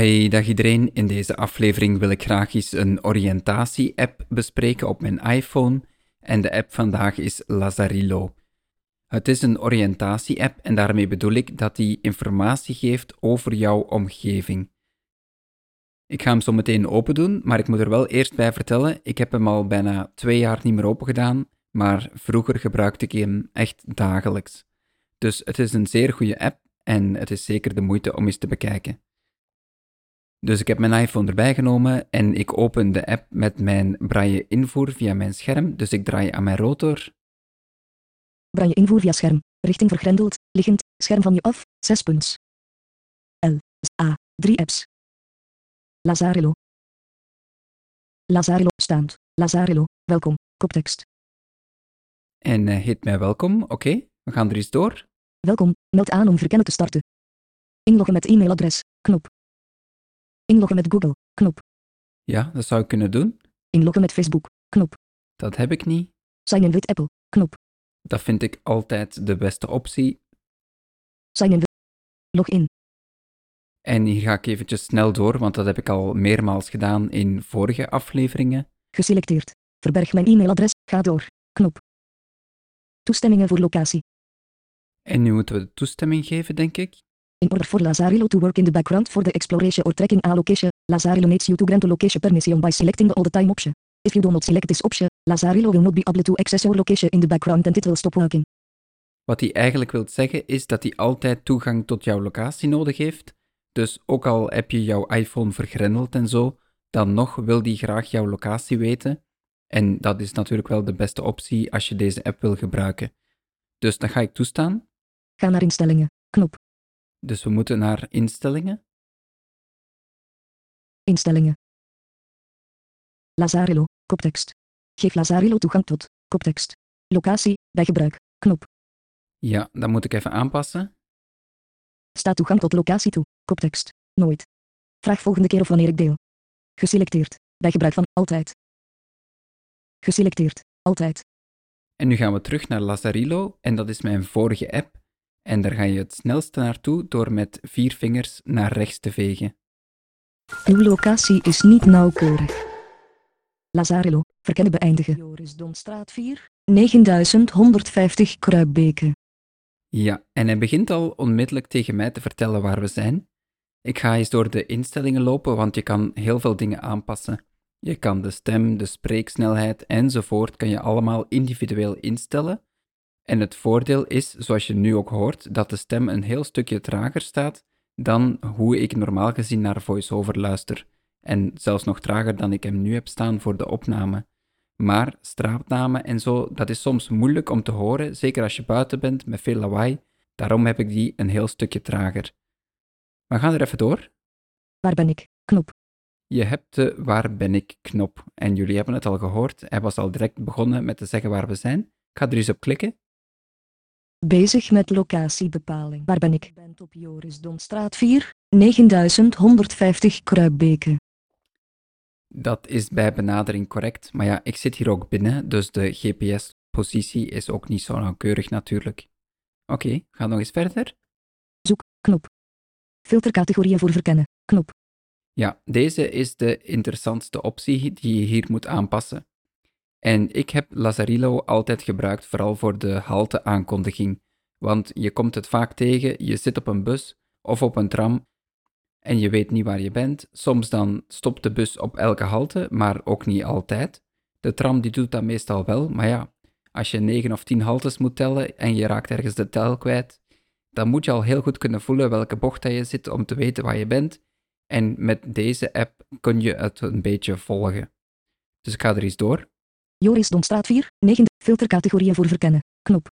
Hey, dag iedereen. In deze aflevering wil ik graag eens een oriëntatie-app bespreken op mijn iPhone. En de app vandaag is Lazarillo. Het is een oriëntatie-app en daarmee bedoel ik dat die informatie geeft over jouw omgeving. Ik ga hem zo meteen open doen, maar ik moet er wel eerst bij vertellen, ik heb hem al bijna twee jaar niet meer open gedaan, maar vroeger gebruikte ik hem echt dagelijks. Dus het is een zeer goede app en het is zeker de moeite om eens te bekijken. Dus ik heb mijn iPhone erbij genomen en ik open de app met mijn braille invoer via mijn scherm. Dus ik draai aan mijn rotor. Braille invoer via scherm. Richting vergrendeld. Liggend. Scherm van je af. 6 punts. L. A. 3 apps. Lazarillo. Lazarillo staand. Lazarillo. Welkom. Koptekst. En uh, heet mij welkom. Oké, we gaan er eens door. Welkom. Meld aan om verkennen te starten. Inloggen met e-mailadres. Inloggen met Google. Knop. Ja, dat zou ik kunnen doen. Inloggen met Facebook. Knop. Dat heb ik niet. Sign in with Apple. Knop. Dat vind ik altijd de beste optie. Sign in with... Login. En hier ga ik eventjes snel door, want dat heb ik al meermaals gedaan in vorige afleveringen. Geselecteerd. Verberg mijn e-mailadres. Ga door. Knop. Toestemmingen voor locatie. En nu moeten we de toestemming geven, denk ik. In order for Lazarillo to work in the background for the exploration or tracking a location, Lazarillo needs you to grant the location permission by selecting the all the time option. If you do not select this option, Lazarillo will not be able to access your location in the background and it will stop working. Wat hij eigenlijk wil zeggen is dat hij altijd toegang tot jouw locatie nodig heeft. Dus ook al heb je jouw iPhone vergrendeld en zo, dan nog wil hij graag jouw locatie weten. En dat is natuurlijk wel de beste optie als je deze app wil gebruiken. Dus dan ga ik toestaan. Ga naar instellingen. Knop. Dus we moeten naar instellingen. Instellingen. Lazarillo, koptekst. Geef Lazarillo toegang tot, koptekst. Locatie, bij gebruik, knop. Ja, dat moet ik even aanpassen. Staat toegang tot locatie toe, koptekst. Nooit. Vraag volgende keer of wanneer ik deel. Geselecteerd, bij gebruik van, altijd. Geselecteerd, altijd. En nu gaan we terug naar Lazarillo en dat is mijn vorige app. En daar ga je het snelste naartoe door met vier vingers naar rechts te vegen. Uw locatie is niet nauwkeurig. Lazarillo, verkennen beëindigen. Joris Donstraat 4, 9150 Kruibeke. Ja, en hij begint al onmiddellijk tegen mij te vertellen waar we zijn. Ik ga eens door de instellingen lopen, want je kan heel veel dingen aanpassen. Je kan de stem, de spreeksnelheid enzovoort kan je allemaal individueel instellen. En het voordeel is, zoals je nu ook hoort, dat de stem een heel stukje trager staat dan hoe ik normaal gezien naar voice-over luister. En zelfs nog trager dan ik hem nu heb staan voor de opname. Maar straatnamen en zo, dat is soms moeilijk om te horen, zeker als je buiten bent met veel lawaai. Daarom heb ik die een heel stukje trager. We gaan er even door. Waar ben ik? Knop. Je hebt de Waar ben ik knop. En jullie hebben het al gehoord. Hij was al direct begonnen met te zeggen waar we zijn. Ik ga er eens op klikken. Bezig met locatiebepaling. Waar ben ik? Ik ben op Joris Donstraat 4, 9150 Kruibeke. Dat is bij benadering correct, maar ja, ik zit hier ook binnen, dus de GPS-positie is ook niet zo nauwkeurig natuurlijk. Oké, okay, ga nog eens verder. Zoek, knop. Filtercategorieën voor verkennen, knop. Ja, deze is de interessantste optie die je hier moet aanpassen. En ik heb Lazarillo altijd gebruikt vooral voor de halte-aankondiging, want je komt het vaak tegen, je zit op een bus of op een tram en je weet niet waar je bent. Soms dan stopt de bus op elke halte, maar ook niet altijd. De tram die doet dat meestal wel, maar ja, als je 9 of 10 haltes moet tellen en je raakt ergens de tel kwijt, dan moet je al heel goed kunnen voelen welke bocht dat je zit om te weten waar je bent. En met deze app kun je het een beetje volgen. Dus ik ga er eens door. Joris Donstraat 4, 9, filtercategorieën voor verkennen, knop.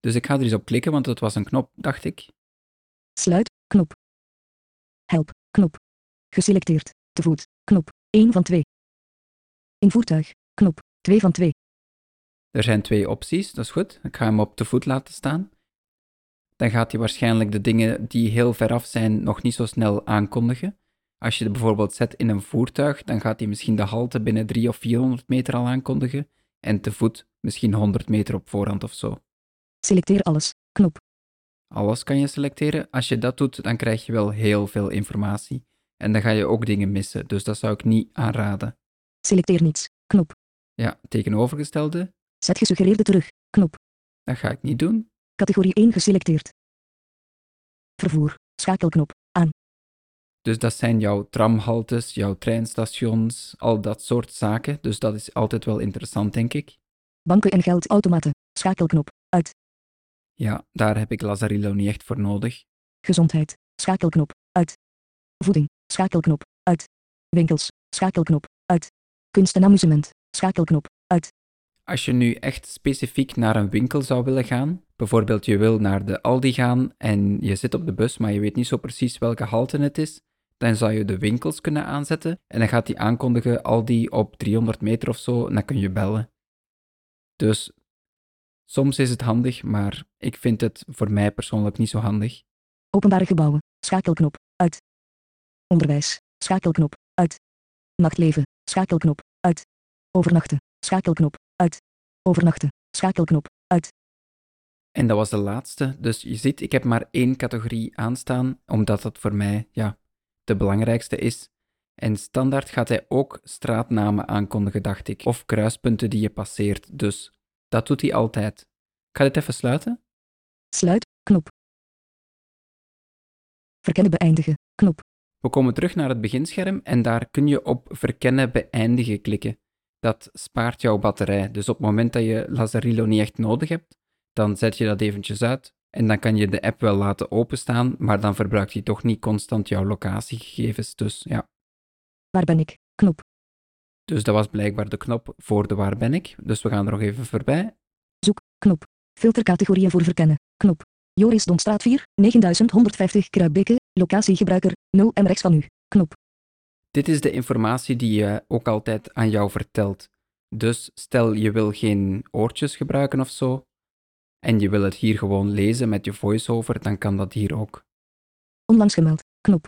Dus ik ga er eens op klikken, want het was een knop, dacht ik. Sluit, knop. Help, knop. Geselecteerd, te voet, knop, 1 van 2. In voertuig, knop, 2 van 2. Er zijn twee opties, dat is goed. Ik ga hem op te voet laten staan. Dan gaat hij waarschijnlijk de dingen die heel ver af zijn nog niet zo snel aankondigen. Als je het bijvoorbeeld zet in een voertuig, dan gaat hij misschien de halte binnen 300 of 400 meter al aankondigen en te voet misschien 100 meter op voorhand of zo. Selecteer alles, knop. Alles kan je selecteren. Als je dat doet, dan krijg je wel heel veel informatie. En dan ga je ook dingen missen, dus dat zou ik niet aanraden. Selecteer niets. Knop. Ja, tegenovergestelde, Zet gesuggereerde terug. Knop. dat ga ik niet doen. Categorie 1 geselecteerd. Vervoer. Schakelknop. Aan. Dus dat zijn jouw tramhaltes, jouw treinstations, al dat soort zaken. Dus dat is altijd wel interessant, denk ik. Banken en geldautomaten. Schakelknop. Uit. Ja, daar heb ik Lazarillo niet echt voor nodig. Gezondheid. Schakelknop. Uit. Voeding. Schakelknop. Uit. Winkels. Schakelknop. Uit. Kunst en amusement. Schakelknop. Uit. Als je nu echt specifiek naar een winkel zou willen gaan, bijvoorbeeld je wil naar de Aldi gaan en je zit op de bus, maar je weet niet zo precies welke halte het is, dan zou je de winkels kunnen aanzetten en dan gaat die aankondigen Aldi op 300 meter of zo en dan kun je bellen. Dus soms is het handig, maar ik vind het voor mij persoonlijk niet zo handig. Openbare gebouwen. Schakelknop. Uit. Onderwijs. Schakelknop. Uit. Nachtleven. Schakelknop. Uit. Overnachten. Schakelknop. Uit. Overnachten. Schakelknop. Uit. En dat was de laatste. Dus je ziet, ik heb maar één categorie aanstaan, omdat dat voor mij ja, de belangrijkste is. En standaard gaat hij ook straatnamen aankondigen, dacht ik. Of kruispunten die je passeert. Dus dat doet hij altijd. Ik ga dit even sluiten. Sluit. Knop. Verkennen beëindigen. Knop. We komen terug naar het beginscherm en daar kun je op verkennen beëindigen klikken. Dat spaart jouw batterij. Dus op het moment dat je Lazarillo niet echt nodig hebt, dan zet je dat eventjes uit en dan kan je de app wel laten openstaan, maar dan verbruikt hij toch niet constant jouw locatiegegevens. Dus ja, Waar ben ik? Knop. dus dat was blijkbaar de knop voor de waar ben ik. Dus we gaan er nog even voorbij. Zoek. Knop. Filtercategorieën voor verkennen. Knop. Joris Donstraat 4, 9150 Kruibeke, locatiegebruiker, 0 en rechts van u. Knop. Dit is de informatie die je ook altijd aan jou vertelt. Dus stel je wil geen oortjes gebruiken of zo, en je wil het hier gewoon lezen met je voiceover, dan kan dat hier ook. Onlangs gemeld. Knop.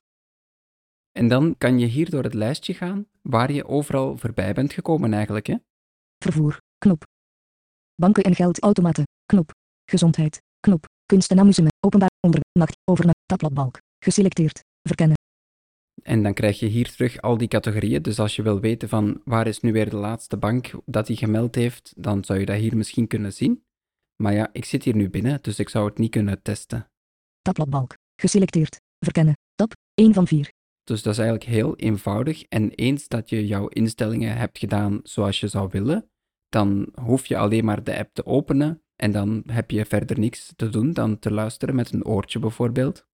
En dan kan je hier door het lijstje gaan waar je overal voorbij bent gekomen eigenlijk. Hè? Vervoer. Knop. Banken en geldautomaten. Knop. Gezondheid. Knop. Kunst en amusement. Openbaar. Onder. Nacht. Overnacht. Tabbladbalk. Geselecteerd. Verkennen. En dan krijg je hier terug al die categorieën. Dus als je wil weten van waar is nu weer de laatste bank dat hij gemeld heeft, dan zou je dat hier misschien kunnen zien. Maar ja, ik zit hier nu binnen, dus ik zou het niet kunnen testen. Tabbladbalk. Geselecteerd. Verkennen. Tab. 1 van 4. Dus dat is eigenlijk heel eenvoudig. En eens dat je jouw instellingen hebt gedaan zoals je zou willen, dan hoef je alleen maar de app te openen en dan heb je verder niks te doen dan te luisteren met een oortje bijvoorbeeld.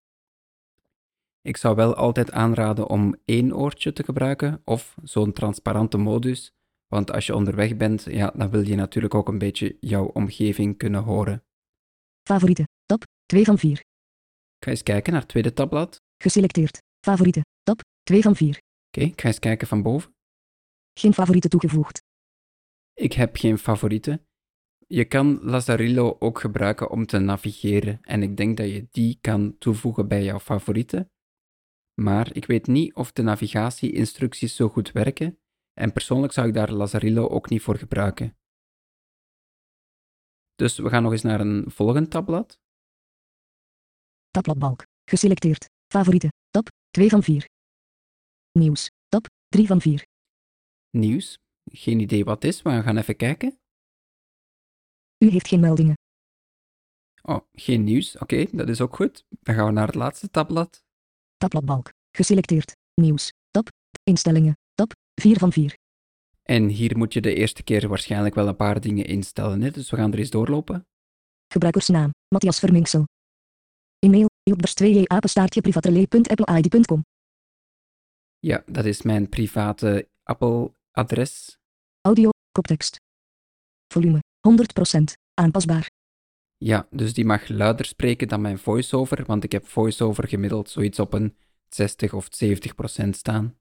Ik zou wel altijd aanraden om één oortje te gebruiken of zo'n transparante modus, want als je onderweg bent, ja, dan wil je natuurlijk ook een beetje jouw omgeving kunnen horen. Favorieten. Tab. 2 van 4. Ik ga eens kijken naar het tweede tabblad. Geselecteerd. Favorieten. Tab. 2 van 4. Oké, ik ga eens kijken van boven. Geen favorieten toegevoegd. Ik heb geen favorieten. Je kan Lazarillo ook gebruiken om te navigeren en ik denk dat je die kan toevoegen bij jouw favorieten. Maar ik weet niet of de navigatie-instructies zo goed werken en persoonlijk zou ik daar Lazarillo ook niet voor gebruiken. Dus we gaan nog eens naar een volgend tabblad. Tabbladbalk. Geselecteerd. Favorieten. Tab. 2 van 4. Nieuws. Tab. 3 van 4. Nieuws. Geen idee wat het is, maar we gaan even kijken. U heeft geen meldingen. Oh, geen nieuws. Oké, dat is ook goed. Dan gaan we naar het laatste tabblad. Tabbladbalk. Geselecteerd. Nieuws. Tab. Instellingen. Tab. 4 van 4. En hier moet je de eerste keer waarschijnlijk wel een paar dingen instellen, hè? dus we gaan er eens doorlopen. Gebruikersnaam. Matthias Verminksel. E-mail. Jobers2j apenstaartje privatrelay.appleid.com. Ja, dat is mijn private Apple-adres. Audio. Koptekst. Volume. 100%. Aanpasbaar. Ja, dus die mag luider spreken dan mijn voiceover, want ik heb voiceover gemiddeld zoiets op een 60 of 70 procent staan.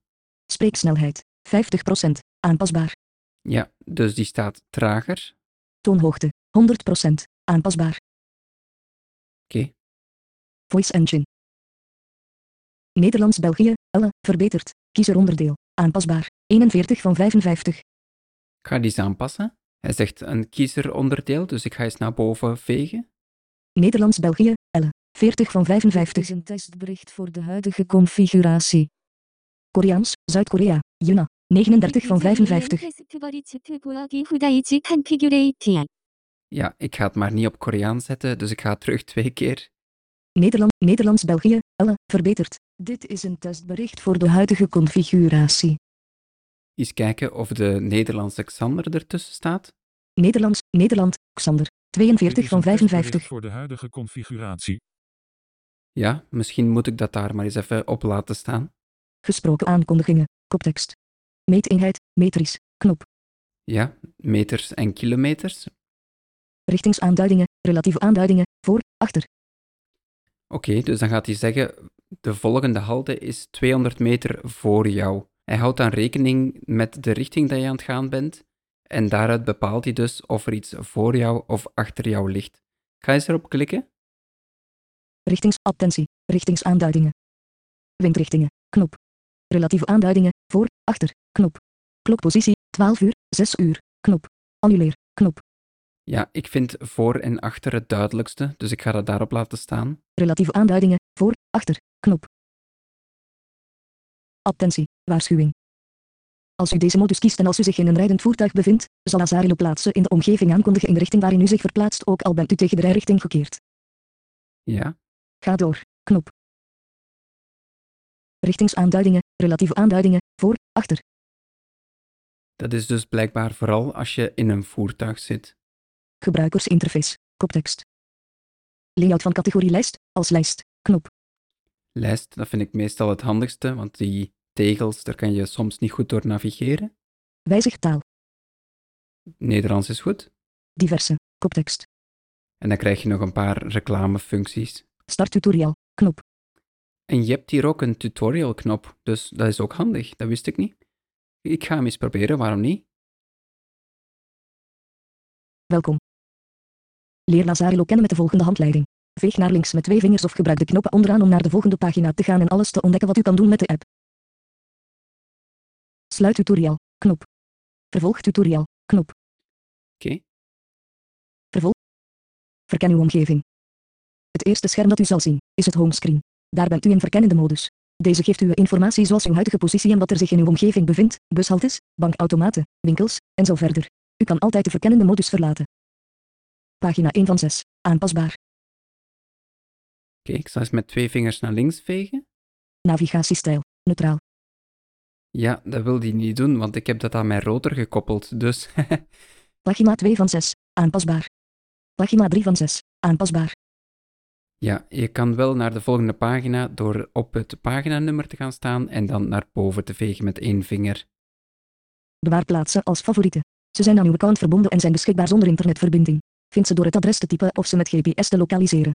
Spreeksnelheid. 50%. Aanpasbaar. Ja, dus die staat trager. Toonhoogte. 100%. Aanpasbaar. Oké, Voice Engine. Nederlands-België. Elle. Verbeterd. Kiezeronderdeel. Aanpasbaar. 41 van 55. ik ga die eens aanpassen. Hij zegt een kiezeronderdeel, dus ik ga eens naar boven vegen. Nederlands-België. Elle. 40 van Dit 55. is een testbericht voor de huidige configuratie. Koreaans, Zuid-Korea, Juna, 39 van 55. Ja, ik ga het maar niet op Koreaans zetten, dus ik ga terug twee keer. Nederland, Nederlands-België, Elle, verbeterd. Dit is een testbericht voor de huidige configuratie. Eens kijken of de Nederlandse Xander ertussen staat. Nederlands, Nederland, Xander, 42 van 55. Voor de huidige configuratie. Ja, misschien moet ik dat daar maar eens even op laten staan. Gesproken aankondigingen, koptekst. Meeteenheid, metrisch, knop. Ja, meters en kilometers. Richtingsaanduidingen, relatieve aanduidingen, voor, achter. Oké, dus dan gaat hij zeggen, de volgende halte is 200 meter voor jou. Hij houdt dan rekening met de richting dat je aan het gaan bent. En daaruit bepaalt hij dus of er iets voor jou of achter jou ligt. Ga eens erop klikken. Richtingsattentie, richtingsaanduidingen. Windrichtingen, knop. Relatieve aanduidingen, voor, achter, knop. Klokpositie, 12 uur, 6 uur, knop. Annuleer, knop. Ja, ik vind voor en achter het duidelijkste, dus ik ga dat daarop laten staan. Relatieve aanduidingen, voor, achter, knop. Attentie, waarschuwing. Als u deze modus kiest en als u zich in een rijdend voertuig bevindt, zal Lazarilo plaatsen in de omgeving aankondigen in de richting waarin u zich verplaatst, ook al bent u tegen de rijrichting gekeerd. Ja, Ga door, knop. Richtingsaanduidingen, relatieve aanduidingen, voor, achter. dat is dus blijkbaar vooral als je in een voertuig zit. Gebruikersinterface, koptekst. Layout van categorie lijst, als lijst, knop. Lijst, dat vind ik meestal het handigste, want die tegels, daar kan je soms niet goed door navigeren. Wijzig taal, Nederlands is goed. diverse, koptekst. En dan krijg je nog een paar reclamefuncties. Start tutorial, knop. En je hebt hier ook een tutorial knop, dus dat is ook handig, dat wist ik niet. Ik ga hem eens proberen, waarom niet? Welkom. Leer Lazarilo kennen met de volgende handleiding. Veeg naar links met twee vingers of gebruik de knoppen onderaan om naar de volgende pagina te gaan en alles te ontdekken wat u kan doen met de app. Sluit tutorial, knop. Vervolg tutorial, knop. Oké, Verken uw omgeving. Het eerste scherm dat u zal zien, is het homescreen. Daar bent u in verkennende modus. Deze geeft u informatie zoals uw huidige positie en wat er zich in uw omgeving bevindt, bushaltes, bankautomaten, winkels, en zo verder. U kan altijd de verkennende modus verlaten. Pagina 1 van 6. Aanpasbaar. Oké, ik zal eens met twee vingers naar links vegen. Navigatiestijl. Neutraal. Ja, dat wil die niet doen, want ik heb dat aan mijn rotor gekoppeld, dus... Pagina 2 van 6. Aanpasbaar. Pagina 3 van 6. Aanpasbaar. Ja, je kan wel naar de volgende pagina door op het paginanummer te gaan staan en dan naar boven te vegen met één vinger. Bewaar plaatsen als favorieten. Ze zijn aan uw account verbonden en zijn beschikbaar zonder internetverbinding. Vind ze door het adres te typen of ze met GPS te lokaliseren.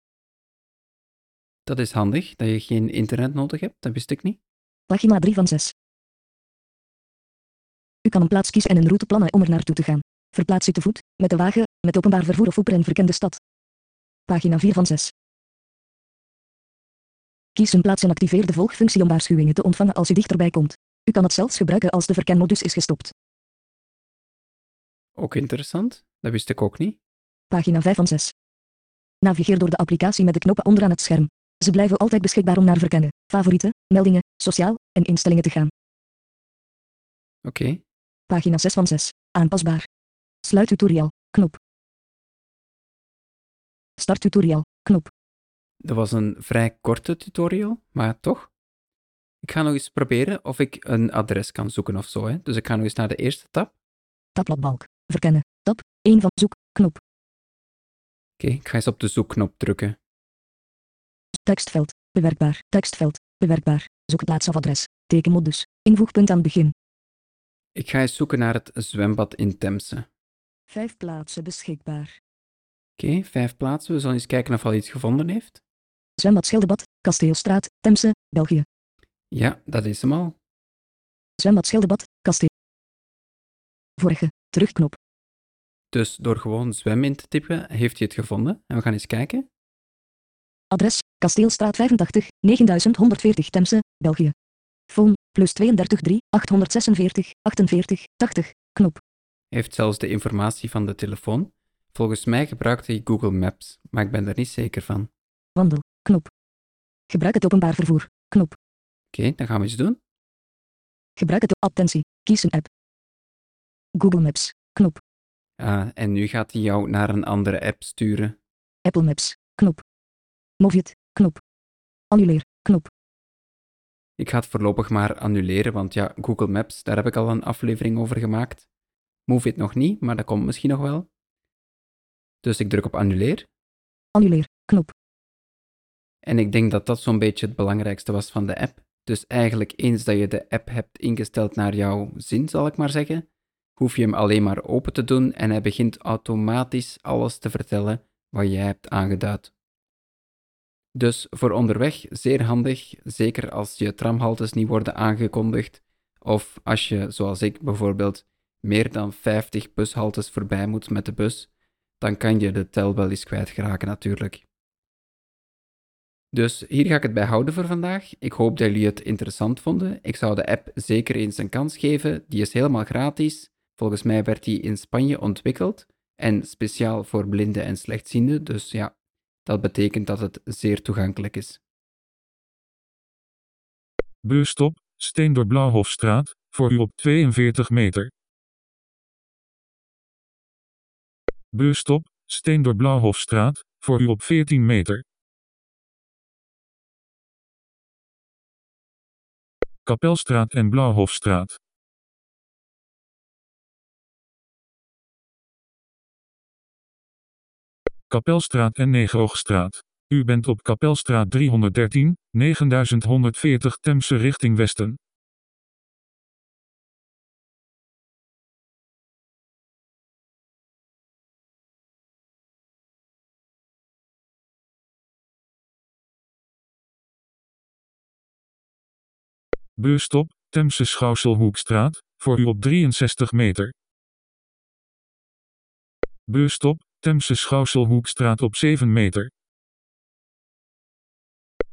Dat is handig, dat je geen internet nodig hebt, dat wist ik niet. Pagina 3 van 6. U kan een plaats kiezen en een route plannen om er naartoe te gaan. Verplaats u te voet, met de wagen, met openbaar vervoer of op een verkende stad. Pagina 4 van 6. Kies een plaats en activeer de volgfunctie om waarschuwingen te ontvangen als u dichterbij komt. U kan het zelfs gebruiken als de verkenmodus is gestopt. Ook interessant, dat wist ik ook niet. Pagina 5 van 6. Navigeer door de applicatie met de knoppen onderaan het scherm. Ze blijven altijd beschikbaar om naar verkennen, favorieten, meldingen, sociaal en instellingen te gaan. Oké, Pagina 6 van 6. Aanpasbaar. Sluit tutorial. Knop. Start tutorial. Dat was een vrij korte tutorial, maar toch. Ik ga nog eens proberen of ik een adres kan zoeken of zo. Hè. Dus ik ga nog eens naar de eerste tab. Tabbladbalk. Verkennen. Tab 1 van zoek. Knop. Oké, ik ga eens op de zoekknop drukken. Tekstveld. Bewerkbaar. Tekstveld. Bewerkbaar. Zoekplaats of adres. Tekenmodus. Invoegpunt aan het begin. Ik ga eens zoeken naar het zwembad in Temse. Vijf plaatsen beschikbaar. Oké, vijf plaatsen. We zullen eens kijken of hij al iets gevonden heeft. Zwembad Scheldebad. Kasteelstraat. Temse. België. Ja, dat is hem al. Zwembad Scheldebad. Kasteel. Vorige. Terugknop. Dus door gewoon zwem in te typen, heeft hij het gevonden. En we gaan eens kijken. Adres, Kasteelstraat 85, 9140 Temse, België. Phone, plus 32 3, 846, 48, 80, knop. Heeft zelfs de informatie van de telefoon. Volgens mij gebruikt hij Google Maps, maar ik ben er niet zeker van. Wandel, knop. Gebruik het openbaar vervoer, knop. dan gaan we eens doen. Gebruik het. Attentie. Kies een app. Google Maps. Knop. Ah, en nu gaat hij jou naar een andere app sturen. Apple Maps. Knop. Move it. Knop. Annuleer. Knop. Ik ga het voorlopig maar annuleren, want ja, Google Maps, daar heb ik al een aflevering over gemaakt. Move it nog niet, maar dat komt misschien nog wel. Dus ik druk op annuleer. Annuleer. Knop. En ik denk dat dat zo'n beetje het belangrijkste was van de app. Dus eigenlijk eens dat je de app hebt ingesteld naar jouw zin, zal ik maar zeggen, hoef je hem alleen maar open te doen en hij begint automatisch alles te vertellen wat jij hebt aangeduid. Dus voor onderweg zeer handig, zeker als je tramhaltes niet worden aangekondigd of als je, zoals ik bijvoorbeeld, meer dan 50 bushaltes voorbij moet met de bus, dan kan je de tel wel eens kwijtgeraken natuurlijk. Dus hier ga ik het bij houden voor vandaag. Ik hoop dat jullie het interessant vonden. Ik zou de app zeker eens een kans geven. Die is helemaal gratis. Volgens mij werd die in Spanje ontwikkeld en speciaal voor blinden en slechtzienden. Dus ja, dat betekent dat het zeer toegankelijk is. Busstop, Steendor Blauwhofstraat, voor u op 42 meter. Busstop, Steendor Blauwhofstraat, voor u op 14 meter. Kapelstraat en Blauwhofstraat. Kapelstraat en Negeroogstraat. U bent op Kapelstraat 313, 9140 Temse richting Westen. Busstop, Temse Schouwselhoekstraat, voor u op 63 meter. Busstop, Temse Schouwselhoekstraat op 7 meter.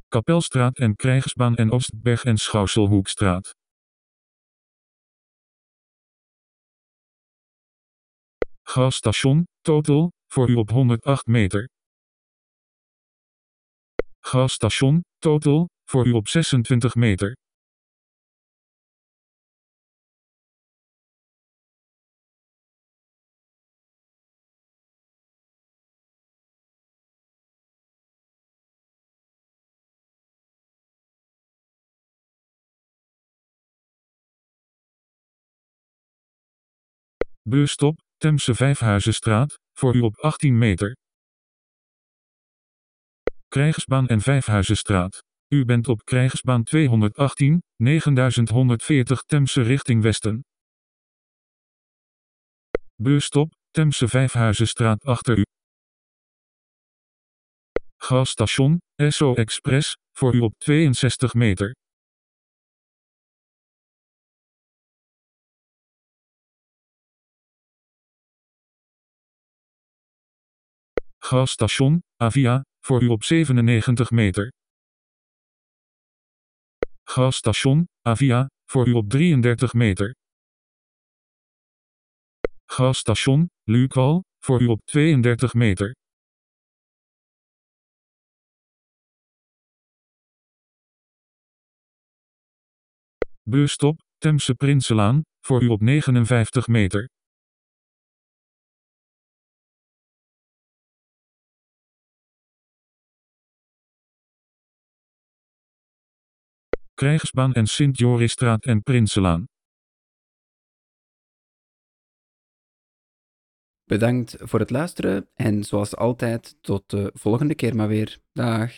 Kapelstraat en Krijgsbaan en Oostberg en Schouwselhoekstraat. Gasstation, Total, voor u op 108 meter. Gasstation, Total, voor u op 26 meter. Busstop, Temse Vijfhuizenstraat, voor u op 18 meter. Krijgsbaan en Vijfhuizenstraat. U bent op Krijgsbaan 218, 9140 Temse richting Westen. Busstop, Temse Vijfhuizenstraat achter u. Gasstation, SO Express, voor u op 62 meter. Gasstation, Avia, voor u op 97 meter. Gasstation, Avia, voor u op 33 meter. Gasstation, Lukwal, voor u op 32 meter. Busstop, Temse Prinselaan, voor u op 59 meter. Krijgsbaan en Sint-Jorisstraat en Prinselaan. Bedankt voor het luisteren en zoals altijd tot de volgende keer maar weer. Dag.